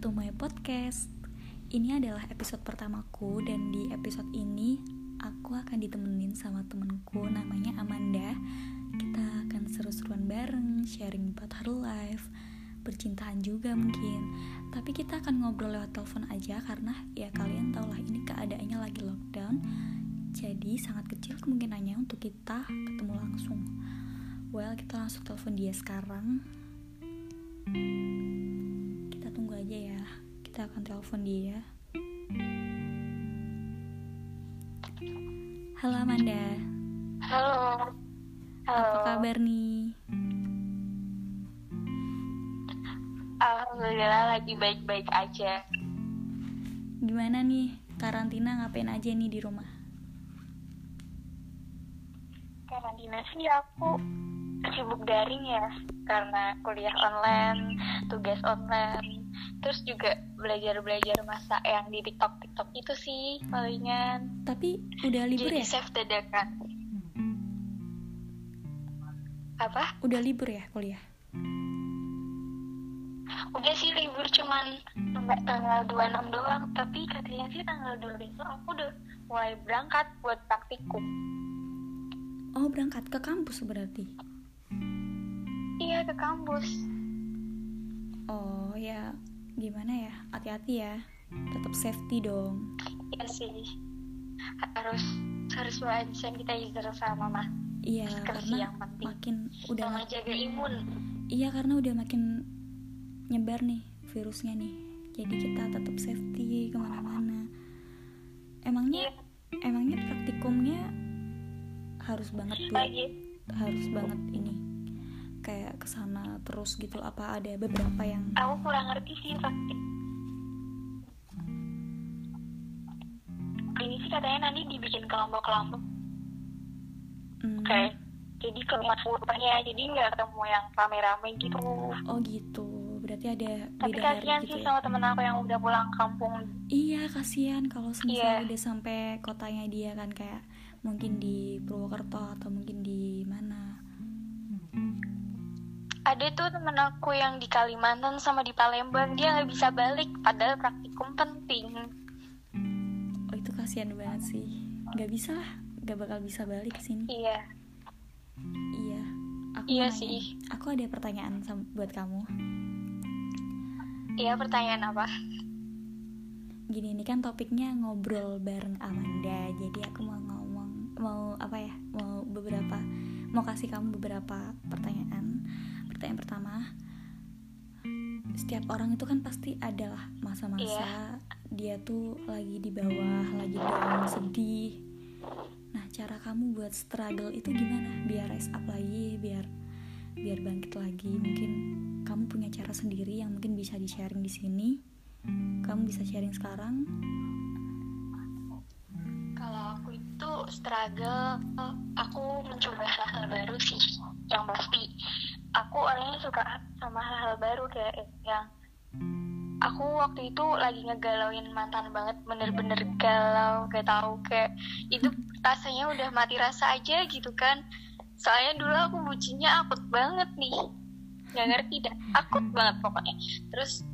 to my podcast. Ini adalah episode pertamaku dan di episode ini aku akan ditemenin sama temenku namanya Amanda. Kita akan seru-seruan bareng, sharing about her life, percintaan juga mungkin. Tapi kita akan ngobrol lewat telepon aja karena ya kalian tau lah ini keadaannya lagi lockdown. Jadi sangat kecil kemungkinannya untuk kita ketemu langsung. Well, kita langsung telepon dia sekarang. Kita akan telepon dia. Halo Amanda. Halo. Halo. Apa kabar nih? Alhamdulillah lagi baik-baik aja. Gimana nih? Karantina ngapain aja nih di rumah? Karantina sih aku sibuk daring ya karena kuliah online, tugas online, terus juga belajar-belajar masak yang di TikTok TikTok itu sih palingan. Tapi udah libur Jadi ya? save dadakan. Apa? Udah libur ya kuliah? Udah sih libur cuman sampai tanggal 26 doang, tapi katanya sih tanggal 2 besok aku udah mulai berangkat buat praktikum. Oh berangkat ke kampus berarti? Iya ke kampus. Oh ya gimana ya? Hati-hati ya. Tetap safety dong. Iya sih. Harus harus bawa sanitizer sama mah. Iya karena yang penting. makin udah Sama jaga imun. Iya karena udah makin nyebar nih virusnya nih. Jadi kita tetap safety ke mana-mana. Emangnya Iya. emangnya praktikumnya harus banget buat Lagi. harus banget ini kayak ke sana terus gitu apa ada beberapa yang Aku kurang ngerti sih praktik. Ini sih katanya nanti dibikin kelompok-kelompok hmm, kayak jadi kelompok grupnya jadi nggak ketemu yang rame-rame gitu. oh gitu berarti ada Tapi beda kasihan gitu sih ya sama temen aku yang udah pulang kampung. iya kasihan kalau Iya. misalnya udah sampai kotanya dia kan kayak mungkin di Purwokerto atau mungkin di mana Ada tuh temen aku yang di Kalimantan sama di Palembang. Dia nggak bisa balik padahal praktikum penting. oh itu kasihan banget sih. Nggak bisa lah. Nggak bakal bisa balik ke sini. Iya. iya. Aku Iya nanya. sih. aku ada pertanyaan buat kamu. Iya pertanyaan apa? gini ini kan topiknya ngobrol bareng Amanda. Jadi aku mau ngomong mau apa ya? Mau beberapa mau kasih kamu beberapa pertanyaan pertanyaan pertama setiap orang itu kan pasti adalah masa-masa Iya. dia tuh lagi di bawah lagi down sedih. Nah cara kamu buat struggle itu gimana? Biar rise up lagi biar biar bangkit lagi. Mungkin kamu punya cara sendiri yang mungkin bisa di sharing di sini. Kamu bisa sharing sekarang. Kalau aku itu struggle, aku mencoba hal-hal baru sih. Yang pasti, aku orangnya suka sama hal-hal baru kayak yang aku waktu itu lagi ngegalauin mantan banget, bener-bener galau, kayak tahu kayak itu rasanya udah mati rasa aja gitu kan. Soalnya dulu aku bucinnya akut banget nih, nggak ngerti dah, akut banget pokoknya. Terus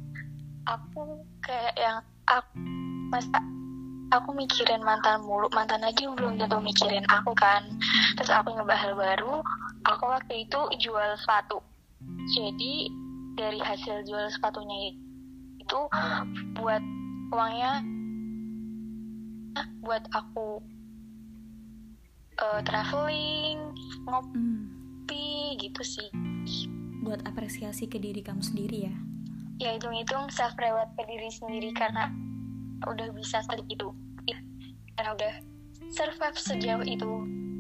aku kayak yang aku masa aku mikirin mantan mulu mantan aja belum tentu mikirin aku kan terus aku nyoba hal baru aku waktu itu jual sepatu. Jadi dari hasil jual sepatunya itu buat uangnya buat aku eh, traveling ngopi hmm, gitu sih. Buat apresiasi ke diri kamu sendiri ya? Ya hitung-hitung self reward ke diri sendiri karena udah bisa segitu karena udah survive sejauh itu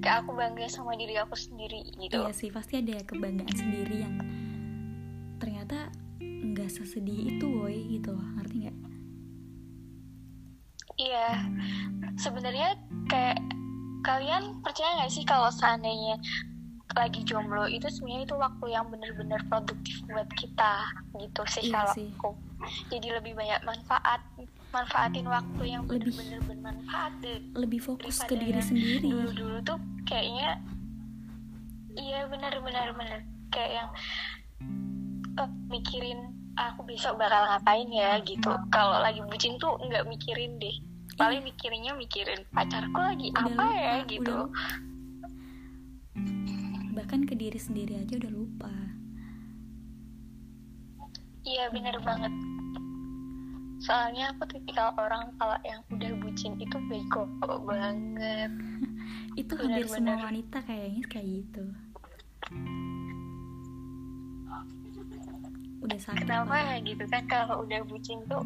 kayak aku bangga sama diri aku sendiri gitu. Iya sih pasti ada kebanggaan sendiri yang ternyata nggak sesedih itu woi gitu. Loh ngerti nggak? Iya. Sebenarnya kayak kalian percaya nggak sih kalau seandainya lagi jomblo itu sebenarnya itu waktu yang bener-bener produktif buat kita gitu sih Iya kalau sih. aku. Jadi lebih banyak manfaat manfaatin waktu yang Lebih- bener-bener bermanfaat lebih fokus ke diri sendiri. dulu-dulu tuh kayaknya iya benar-benar benar kayak yang eh, mikirin aku besok bakal ngapain ya gitu. Kalau lagi bucin tuh nggak mikirin deh. Paling mikirinnya mikirin pacarku lagi Udah apa ya lupa, gitu. udah lupa. bahkan ke diri sendiri aja udah lupa. Iya bener banget. Soalnya aku tipikal orang kalau yang udah bucin itu bego banget. Itu hampir semua wanita kayaknya kayak gitu. Udah sakit kenapa banget. ya gitu kan kalau udah bucin tuh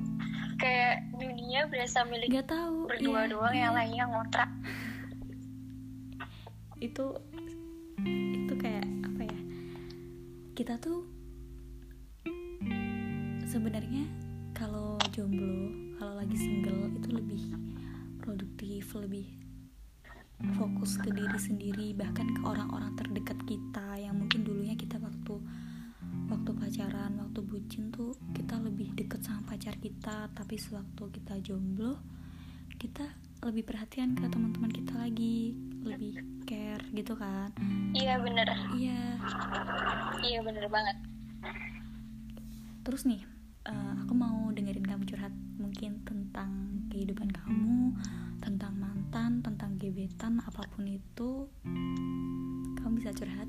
kayak dunia berasa milik nggak tahu berdua iya, doang iya. yang lainnya ngontrak. Itu itu kayak apa ya? Kita tuh sebenarnya kalau jomblo kalau lagi single itu lebih produktif lebih fokus ke diri sendiri bahkan ke orang-orang terdekat kita yang mungkin dulunya kita waktu waktu pacaran waktu bucin tuh kita lebih deket sama pacar kita. Tapi sewaktu kita jomblo kita lebih perhatian ke teman-teman kita lagi lebih care gitu kan? Iya bener. Iya. Iya bener banget. Terus nih eh, aku mau dengerin kamu curhat mungkin tentang itu kamu bisa curhat?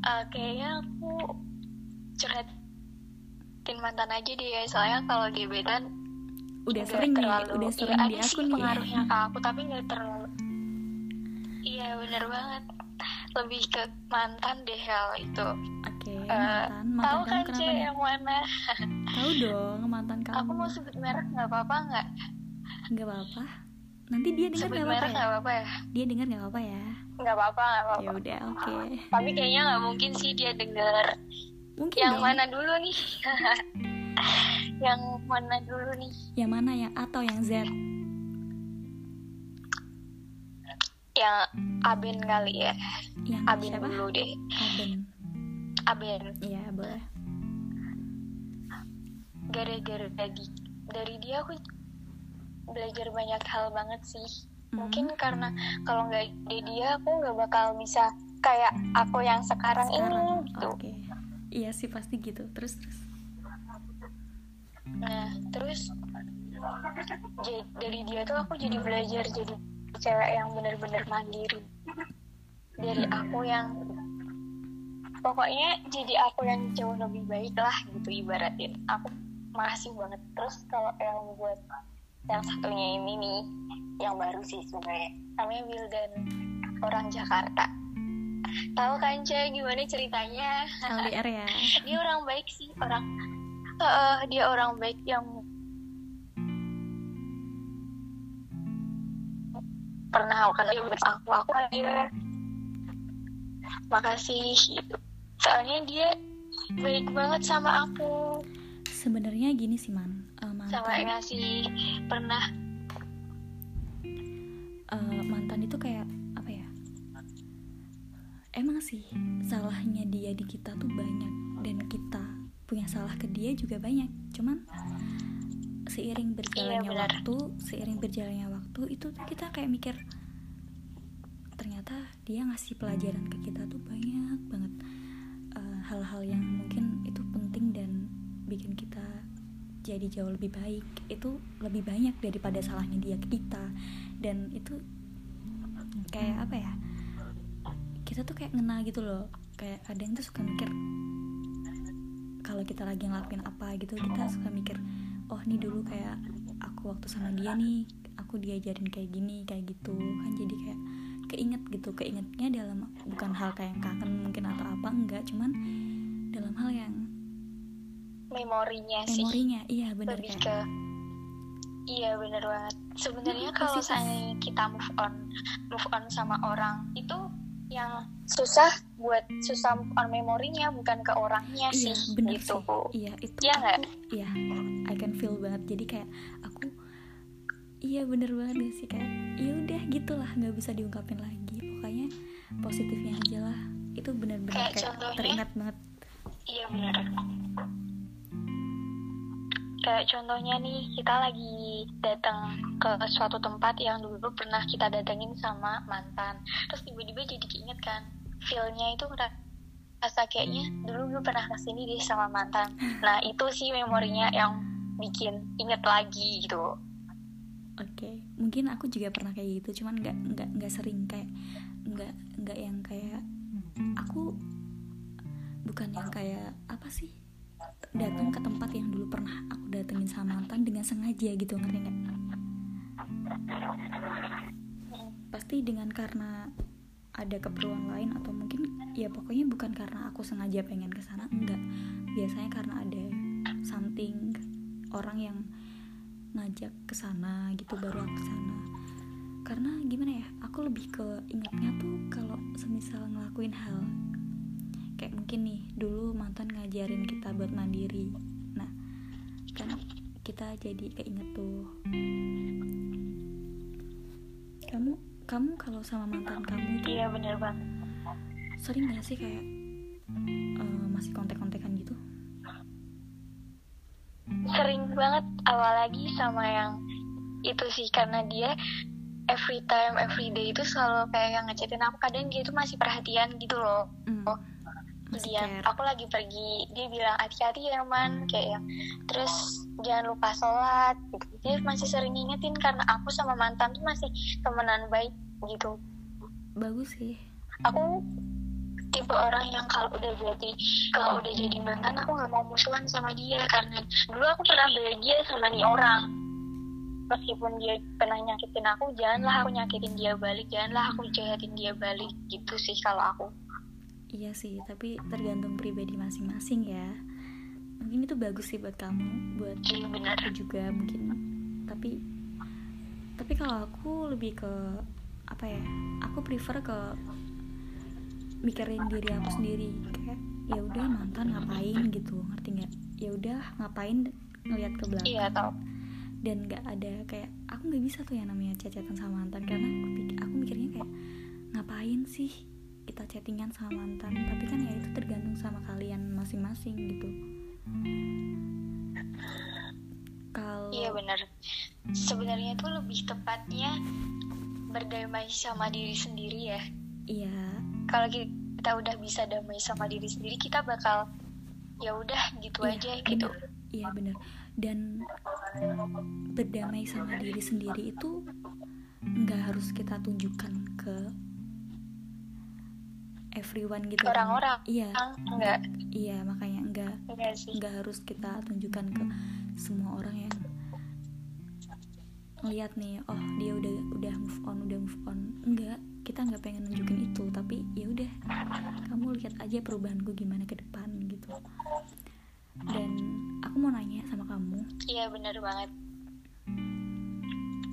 Eh, kayaknya aku curhatin mantan aja deh ya soalnya kalau gebetan udah sering nih terlalu- udah iya, sering di ada aku nih pengaruhnya ke aku tapi nggak terlalu. Iya bener banget. Lebih ke mantan deh hal itu. Oke Eh, mantan. Mantan tahu kan C nih? yang mana? Tahu dong mantan kamu. aku mau sebut merek nggak apa-apa nggak? Nggak apa-apa nanti dia dengar nggak apa-apa ya? apa-apa ya. Dia dengar nggak apa-apa ya? Nggak apa-apa nggak ya apa-apa udah oke. Tapi kayaknya nggak mungkin sih dia mungkin yang dong. mana dulu nih? Yang mana dulu nih? Yang mana yang atau yang Z? Yang Aben kali ya. Yang Aben siapa? dulu deh. Aben Aben iya boleh. Gara-gara dari dari dia aku belajar banyak hal banget sih. Hmm. mungkin karena kalau nggak ada dia aku nggak bakal bisa kayak aku yang sekarang, sekarang. ini gitu. Oke. Iya sih pasti gitu. Terus terus. Nah terus dari dia tuh aku jadi belajar jadi cewek yang bener-bener mandiri. Dari aku yang pokoknya jadi aku yang jauh lebih baik lah gitu ibaratin aku makasih banget. Terus kalau yang buat yang satunya ini nih yang baru sih sebenarnya. Namanya Wildan orang Jakarta. Tahu kan Cah gimana ceritanya? LDR ya. Dia orang baik sih orang Heeh, dia orang baik yang pernah kan dia aku aku dia. Makasih. Gitu soalnya dia baik banget sama aku. Sebenarnya gini sih man eh, sama mantan ngasih pernah. Eh, mantan itu kayak apa ya? Emang sih salahnya dia di kita tuh banyak. Dan kita punya salah ke dia juga banyak. Cuman seiring berjalannya Iya, waktu seiring berjalannya waktu itu kita kayak mikir ternyata dia ngasih pelajaran ke kita tuh jadi jauh lebih baik itu lebih banyak daripada salahnya dia ke kita. Dan itu kayak apa ya kita tuh kayak ngena gitu loh. Kayak kadang tuh suka mikir kalau kita lagi ngelakuin apa gitu kita suka mikir oh nih dulu kayak aku waktu sama dia nih aku diajarin kayak gini kayak gitu. Kan jadi kayak keinget gitu. Keingetnya dalam bukan hal kayak yang kangen mungkin atau apa enggak. Cuman dalam hal yang memorinya sih. Memorinya iya bener lebih ke iya bener banget. Sebenarnya Lebih kalau saya kita move on move on sama orang itu yang susah buat susah move on memorinya bukan ke orangnya iya sih bener gitu. sih. Iya itu Iya nggak? iya I can feel banget. Jadi kayak aku iya bener banget gak sih kayak ya udah gitulah nggak bisa diungkapin lagi. Pokoknya positifnya aja lah. Itu bener-bener Kayak kayak, contohnya? teringat banget. Iya bener kayak contohnya nih kita lagi datang ke suatu tempat yang dulu pernah kita datengin sama mantan. Terus tiba-tiba jadi keinget kan feelnya itu ngerasa kayaknya dulu gue pernah ke sini deh sama mantan. Nah itu sih memorinya yang bikin inget lagi gitu. Oke mungkin aku juga pernah kayak gitu cuman nggak nggak nggak sering kayak nggak nggak yang kayak aku bukan yang kayak apa sih datang ke tempat yang dulu pernah sengaja gitu ngerti nggak? Pasti dengan karena ada keperluan lain atau mungkin ya pokoknya bukan karena aku sengaja pengen ke sana enggak. Biasanya karena ada something orang yang ngajak ke sana gitu baru aku sana. Karena gimana ya aku lebih ke ingatnya tuh kalau semisal ngelakuin hal kayak mungkin nih dulu mantan ngajarin kita buat mandiri kita jadi keinget tuh. Kamu kamu kalau sama mantan kamu itu iya bener banget. sering gak sih kayak uh, masih kontek-kontekan gitu? Sering banget awal lagi sama yang itu sih karena dia every time every day itu selalu kayak yang ngechatin aku. Kadang dia itu masih perhatian gitu loh. Mm, dia aku lagi pergi. Dia bilang hati-hati ya man. Kayak yang terus jangan lupa sholat gitu. Dia masih sering ngingetin karena aku sama mantan tuh masih temenan baik gitu. Bagus sih. Aku tipe orang yang kalau udah jadi kalau udah jadi mantan aku nggak mau musuhan sama dia karena dulu aku pernah bahagia sama nih orang. Meskipun dia pernah nyakitin aku janganlah aku nyakitin dia balik janganlah aku jahatin dia balik gitu sih kalau aku iya sih tapi tergantung pribadi masing-masing ya. Mungkin itu bagus sih buat kamu buat iya benar. aku juga mungkin. Tapi tapi kalau aku lebih ke apa ya aku prefer ke mikirin diri aku sendiri. Kayak ya udah mantan ngapain gitu ngerti nggak? Ya udah ngapain ngeliat ke belakang? Iya tau. Dan nggak ada kayak aku nggak bisa tuh yang namanya cecetan sama mantan. Karena aku, pikir, aku mikirnya kayak ngapain sih kita chattingan sama mantan tapi kan ya itu tergantung sama kalian masing-masing gitu. Kalau iya benar. Sebenarnya itu lebih tepatnya berdamai sama diri sendiri ya. Iya. Kalau kita udah bisa damai sama diri sendiri kita bakal ya udah gitu iya, aja gitu. Bener. iya benar. Dan berdamai sama diri sendiri itu nggak harus kita tunjukkan ke everyone gitu kan. orang-orang? Iya. Enggak. Iya makanya enggak. Enggak sih. Nggak harus kita tunjukkan ke semua orang yang ngeliat nih oh dia udah udah move on udah move on. Enggak kita nggak pengen nunjukin itu tapi ya udah. Kamu lihat aja perubahanku gimana ke depan gitu. Dan aku mau nanya sama kamu. Iya benar banget.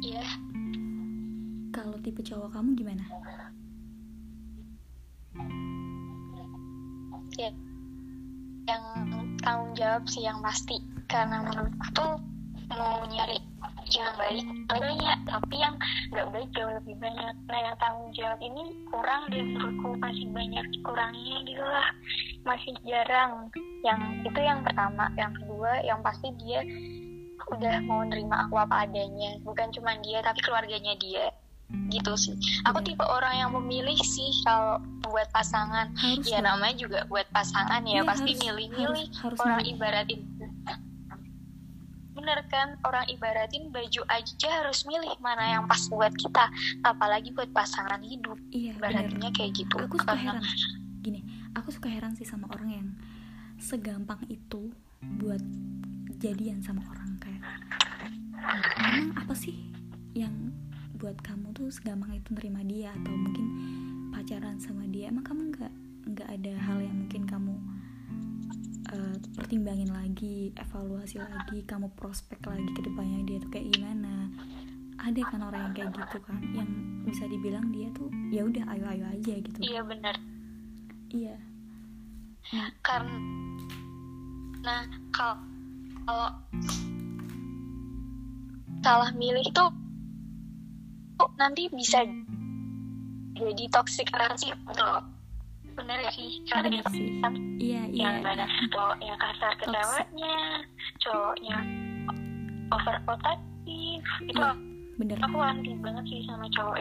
Iya. Kalau tipe cowok kamu gimana ya yang tanggung jawab sih yang pasti. Karena menurutku tuh mau nyari yang baik banyak. Tapi yang nggak baik jauh lebih banyak. Nah yang tanggung jawab ini kurang dan menurutku. Masih banyak kurangnya gitu lah. Masih jarang. Yang itu yang pertama. Yang kedua yang pasti dia udah mau nerima aku apa adanya. Bukan cuma dia tapi keluarganya dia gitu sih. Aku tipe orang yang memilih sih kalau buat pasangan. Harus ya dong. namanya juga buat pasangan ya Iya, pasti harus- milih-milih harus- harus orang milih. ibaratin. Bener kan? Orang ibaratin baju aja harus milih mana yang pas buat kita apalagi buat pasangan hidup. Iya ibaratnya kayak gitu. Aku suka Karena- heran. Gini aku suka heran sih sama orang yang segampang itu buat jadian sama orang kayak emang apa sih yang buat kamu tuh segampang itu nerima dia atau mungkin pacaran sama dia emang kamu nggak nggak ada hal yang mungkin kamu eh, pertimbangin lagi evaluasi lagi kamu prospek lagi ke depannya dia tuh kayak gimana? Ada kan orang yang kayak gitu kan yang bisa dibilang dia tuh ya udah ayo ayo aja gitu. Iya bener. Iya. Nah, karena nah kalau kalau salah milih tuh nanti bisa jadi toxic relationship tuh bener ya sih? Karena dia kan iya iya. yang mana cowoknya kasar ke ceweknya cowoknya overprotective. Itu Iya, bener. aku anti banget sih sama cowok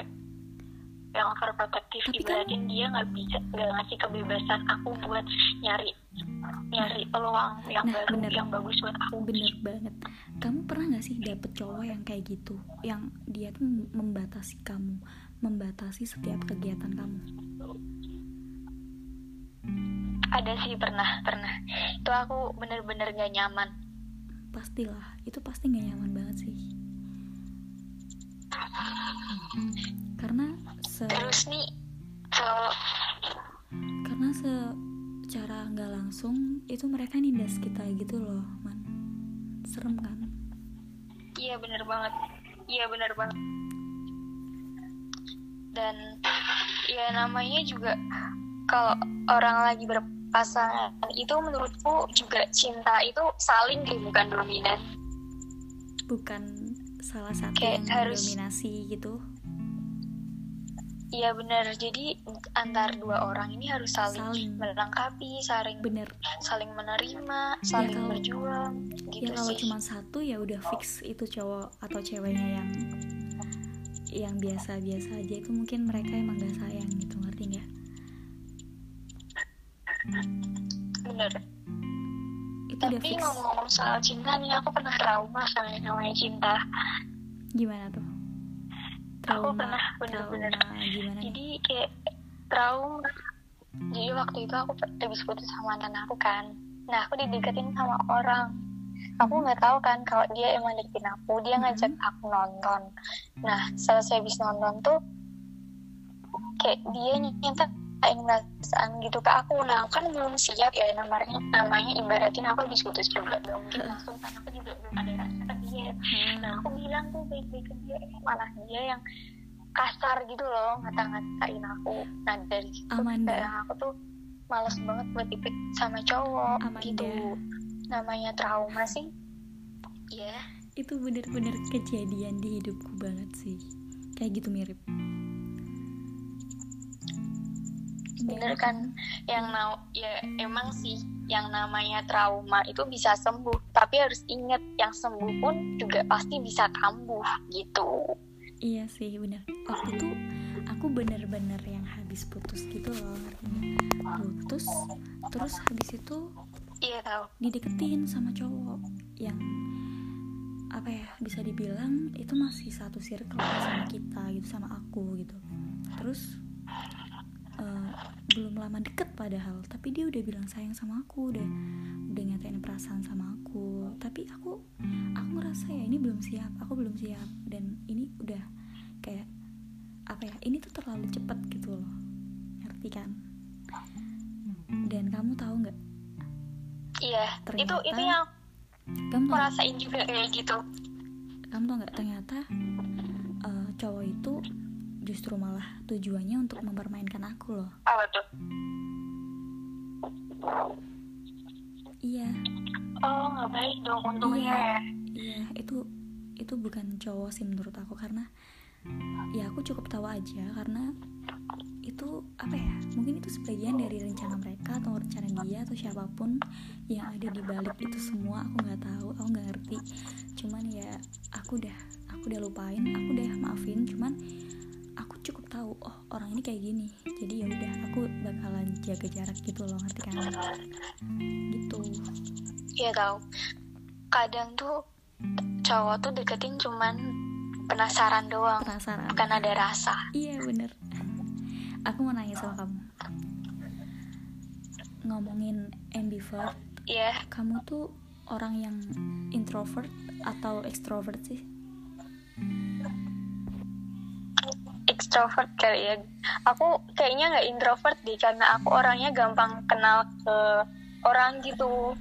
yang overprotective. Tapi kan- ibaratin dia nggak bisa nggak ngasih kebebasan aku buat nyari nyari peluang yang Nah, baru bener. yang bagus buat aku. Bener banget. Kamu pernah nggak sih dapet cowok yang kayak gitu? Yang dia tuh membatasi kamu membatasi setiap kegiatan kamu? Ada sih pernah pernah. Itu aku bener-bener gak nyaman. Pastilah itu pasti nggak nyaman banget sih. Karena se terus nih kalau karena secara nggak langsung itu mereka nindas kita gitu loh man. Serem kan? Iya bener banget. Iya bener banget. Dan ya namanya juga kalau orang lagi berpasangan itu menurutku juga cinta itu saling deh bukan dominan. Bukan salah satu Kayak yang harus- dominasi gitu Iya benar. Jadi antar dua orang ini harus saling, Saling. melengkapi, saling bener saling menerima, saling kalau- berjuang, gitu ya kalau sih. cuma satu ya udah fix itu cowok atau ceweknya yang yang biasa-biasa aja itu mungkin mereka emang gak sayang gitu ngerti nggak Bener. itu Tapi ngomong-ngomong soal cinta nih, aku pernah trauma sama yang namanya cinta. gimana tuh Aku pernah bener-bener. gimana Jadi kayak trauma. Jadi waktu itu aku habis putus sama mantan aku kan. Nah aku dideketin sama orang. Aku nggak tahu kan kalau dia emang deketin aku. Dia Mhm. ngajak aku nonton. Nah selesai habis nonton tuh kayak dia nyentak perasaan gitu ke aku. Nah aku kan belum siap ya namanya namanya ibaratin aku habis putus juga. Gak mungkin langsung kan aku juga belum ada rasa dia. Nah aku bilang tuh baik-baik ke dia, eh, malah dia yang kasar gitu loh ngata-ngatain aku. Nah dari situ Amanda. kayak aku tuh males banget buat dipik sama cowok Amanda. gitu. Namanya trauma sih. Iya. itu bener-bener kejadian di hidupku banget sih kayak gitu mirip bener kan yang mau ya emang sih yang namanya trauma itu bisa sembuh. Tapi harus ingat yang sembuh pun juga pasti bisa kambuh gitu. Iya sih bener. Waktu itu aku bener-bener yang habis putus gitu loh Putus Terus habis itu iya tau. dideketin sama cowok Yang apa ya bisa dibilang itu masih satu circle sama kita gitu sama aku gitu. Terus eh, belum lama deket padahal Tapi dia udah bilang sayang sama aku Udah udah nyatain perasaan sama aku. Tapi aku aku ngerasa ya ini belum siap Aku belum siap. Dan ini udah kayak apa ya ini tuh terlalu cepat gitu loh. Ngerti kan? Dan kamu tahu nggak? Iya itu Ternyata- itu yang kamu rasain juga kayak gitu. Kamu tahu nggak? Ternyata eh, cowok itu justru malah tujuannya untuk mempermainkan aku loh. Apa tuh? Iya. Oh nggak baik dong untungnya. Ya iya. Itu itu bukan cowok sih menurut aku karena ya aku cukup tahu aja karena itu apa ya mungkin itu sebagian dari rencana mereka atau rencana dia atau siapa pun yang ada di balik itu semua. Aku nggak tahu aku nggak ngerti. Cuman ya aku udah aku udah lupain aku udah maafin. Cuman tahu oh orang ini kayak gini. Jadi ya udah aku bakalan jaga jarak gitu loh ngerti kan? Gitu. Iya tau. Kadang tuh cowok tuh deketin cuman penasaran doang. Penasaran. Bukan ada rasa. Iya bener. Aku mau nanya sama kamu. Ngomongin ambivert iya. Kamu tuh orang yang introvert atau extrovert sih? Extrovert kali ya aku kayaknya nggak introvert deh karena aku orangnya gampang kenal ke orang gitu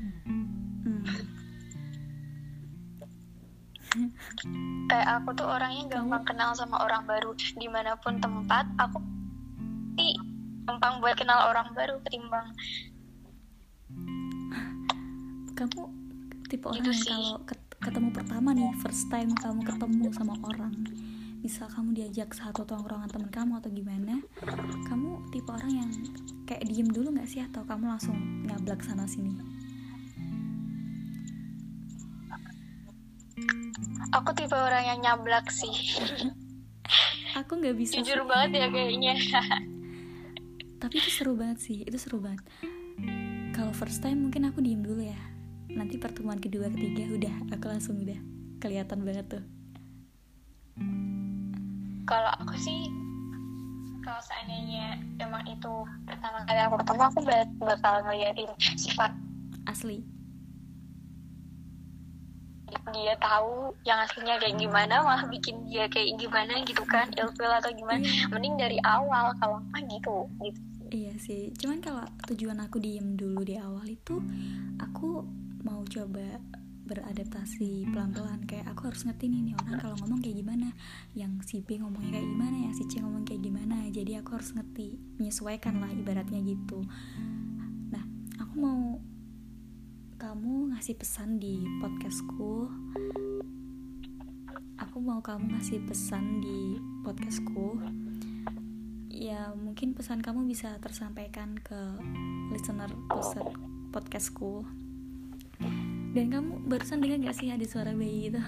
Hmm. kayak aku tuh orangnya gampang kenal sama orang baru di mana pun tempat aku sih gampang buat kenal orang baru ketimbang Kamu tipe orang Gitu yang sih. kalau ket- ketemu pertama nih First time kamu ketemu sama orang Misal kamu diajak satu tongkrongan temen kamu atau gimana Kamu tipe orang yang kayak diem dulu gak sih? Atau kamu langsung nyablak sana sini? aku tipe orang yang nyablak sih Aku aku nggak bisa jujur sih. banget ya kayaknya tapi itu seru banget sih itu seru banget kalau first time mungkin aku diem dulu ya nanti pertemuan kedua ketiga udah aku langsung udah kelihatan banget tuh kalau aku sih kalau seandainya emang itu pertama kali aku ketemu aku bak- bakal ngeliatin sifat asli. dia tahu yang aslinya kayak gimana malah bikin dia kayak gimana gitu kan ilfil atau gimana. Iya. mending dari awal kalau apa gitu gitu. Iya sih, cuman kalau tujuan aku diem dulu di awal itu aku mau coba beradaptasi pelan-pelan. Kayak aku harus ngerti nih nih orang kalau ngomong kayak gimana yang si B ngomongnya kayak gimana yang si C ngomong kayak gimana. Jadi aku harus ngerti menyesuaikan lah ibaratnya gitu. Nah aku mau kamu ngasih pesan di podcastku. Aku mau kamu ngasih pesan di podcastku. Ya mungkin pesan kamu bisa tersampaikan ke listener podcast podcastku dan kamu barusan dengar gak sih ada suara bayi gitu?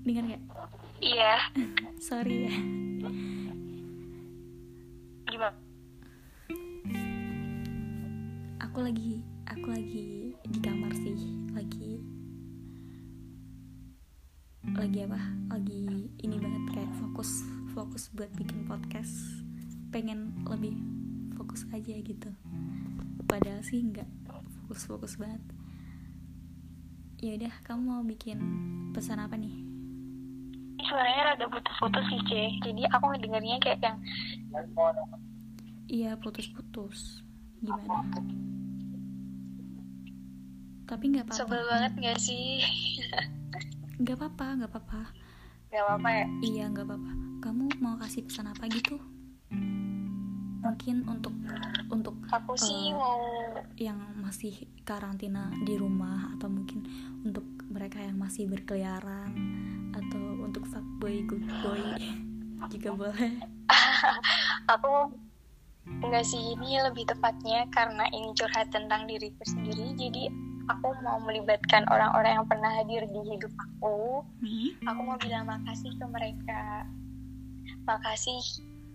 Dengar gak iya. Sorry ya. Gimana? Aku lagi aku lagi di kamar sih. Lagi lagi apa? Lagi ini banget kayak fokus fokus buat bikin podcast. Pengen lebih fokus aja gitu. Padahal sih nggak fokus fokus banget. Ya udah kamu mau bikin pesan apa nih? Ini suaranya rada putus-putus sih C jadi aku ngedengarnya kayak yang iya putus-putus. Gimana? Tapi nggak apa-apa. Sebel banget gak sih? Nggak apa-apa nggak apa-apa. Gak apa-apa ya? Iya nggak apa-apa. Kamu mau kasih pesan apa gitu? Mungkin untuk untuk aku sih Eh, mau yang masih karantina di rumah atau mungkin untuk mereka yang masih berkeliaran atau untuk fuckboy good boy jika boleh. aku enggak sih ini lebih tepatnya karena ini curhat tentang diriku sendiri jadi aku mau melibatkan orang-orang yang pernah hadir di hidup aku Hmm? aku mau bilang makasih ke mereka makasih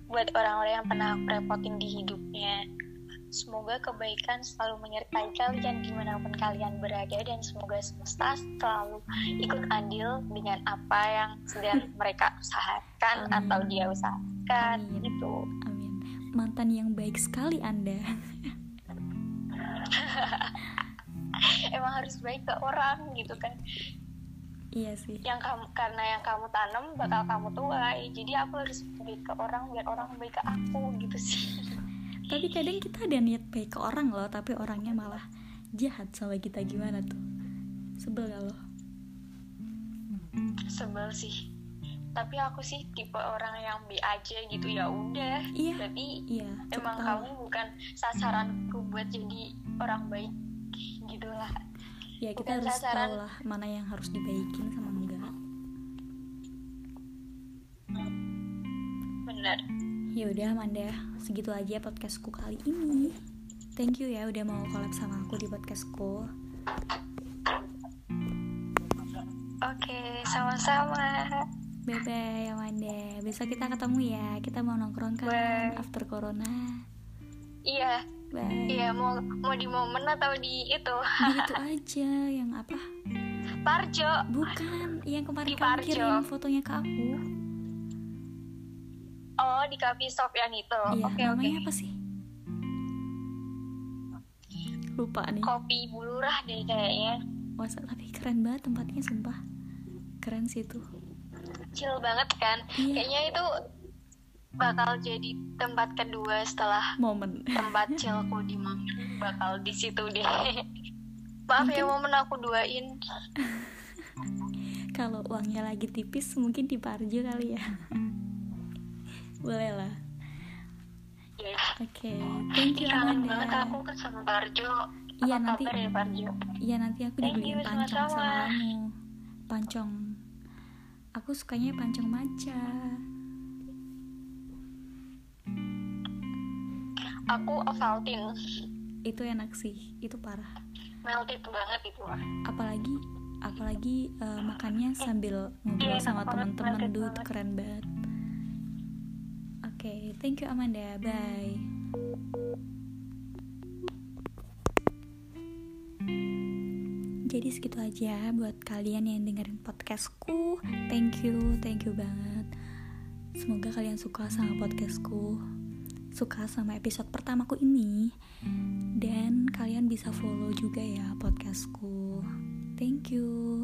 buat orang-orang yang pernah aku repotin di hidupnya semoga kebaikan selalu menyertai kalian di mana pun kalian berada dan semoga semesta selalu ikut andil dengan apa yang sedang mereka usahakan Amin. atau dia usahakan Amin. gitu Amin. Mantan yang baik sekali Anda. emang harus baik ke orang gitu kan iya sih. yang kamu karena yang kamu tanam bakal kamu tuai jadi aku harus baik ke orang biar orang baik ke aku gitu sih Tapi kadang kita ada niat baik ke orang loh, tapi orangnya malah jahat sama kita gimana tuh? Sebel gak lo? sebel sih tapi aku sih tipe orang yang B aja gitu ya udah Iya. berarti Iya, emang tahu. kamu bukan sasaranku buat jadi orang baik gitulah ya kita bukan harus sasaran. tahu lah mana yang harus dibaikin sama enggak. Bener ya udah Amanda segitu aja podcastku kali ini. Thank you ya udah mau collab sama aku di podcastku. Oke sama-sama. Bye bye Amanda. Besok kita ketemu ya. Kita mau nongkrong kan Bye. after corona. Iya bye iya mau mau di momen atau di itu? Di itu aja yang apa? Parjo. Bukan yang kemarin Di kamu kirim fotonya ke aku. Oh di coffee shop yang itu. Iya oke oke. namanya apa sih? Lupa nih. Kopi bulurah deh kayaknya. Masa tapi keren banget tempatnya sumpah. Keren sih tuh chill banget kan? Iya. kayaknya itu bakal jadi tempat kedua setelah momen. tempat chillku di momen. Bakal di situ deh maaf ya momen aku duain. Kalau uangnya lagi tipis mungkin di Parjo kali ya. Boleh lah. Ya oke thank you kangen banget aku ke Parjo. Iya, nanti- ya Parjo? iya nanti aku Thank dibeliin you, pancong sama kamu. Pancong. Aku sukanya pancong maca aku Ovaltine. Itu enak sih itu parah. Melted banget itu apalagi apalagi uh, makannya sambil ngobrol Iya, sama teman-teman. dude banget. keren banget. Oke thank you Amanda. Bye. Jadi segitu aja buat kalian yang dengerin podcastku. Thank you thank you banget. Semoga kalian suka sama podcastku suka sama episode pertamaku ini. Dan kalian bisa follow juga ya podcastku. Thank you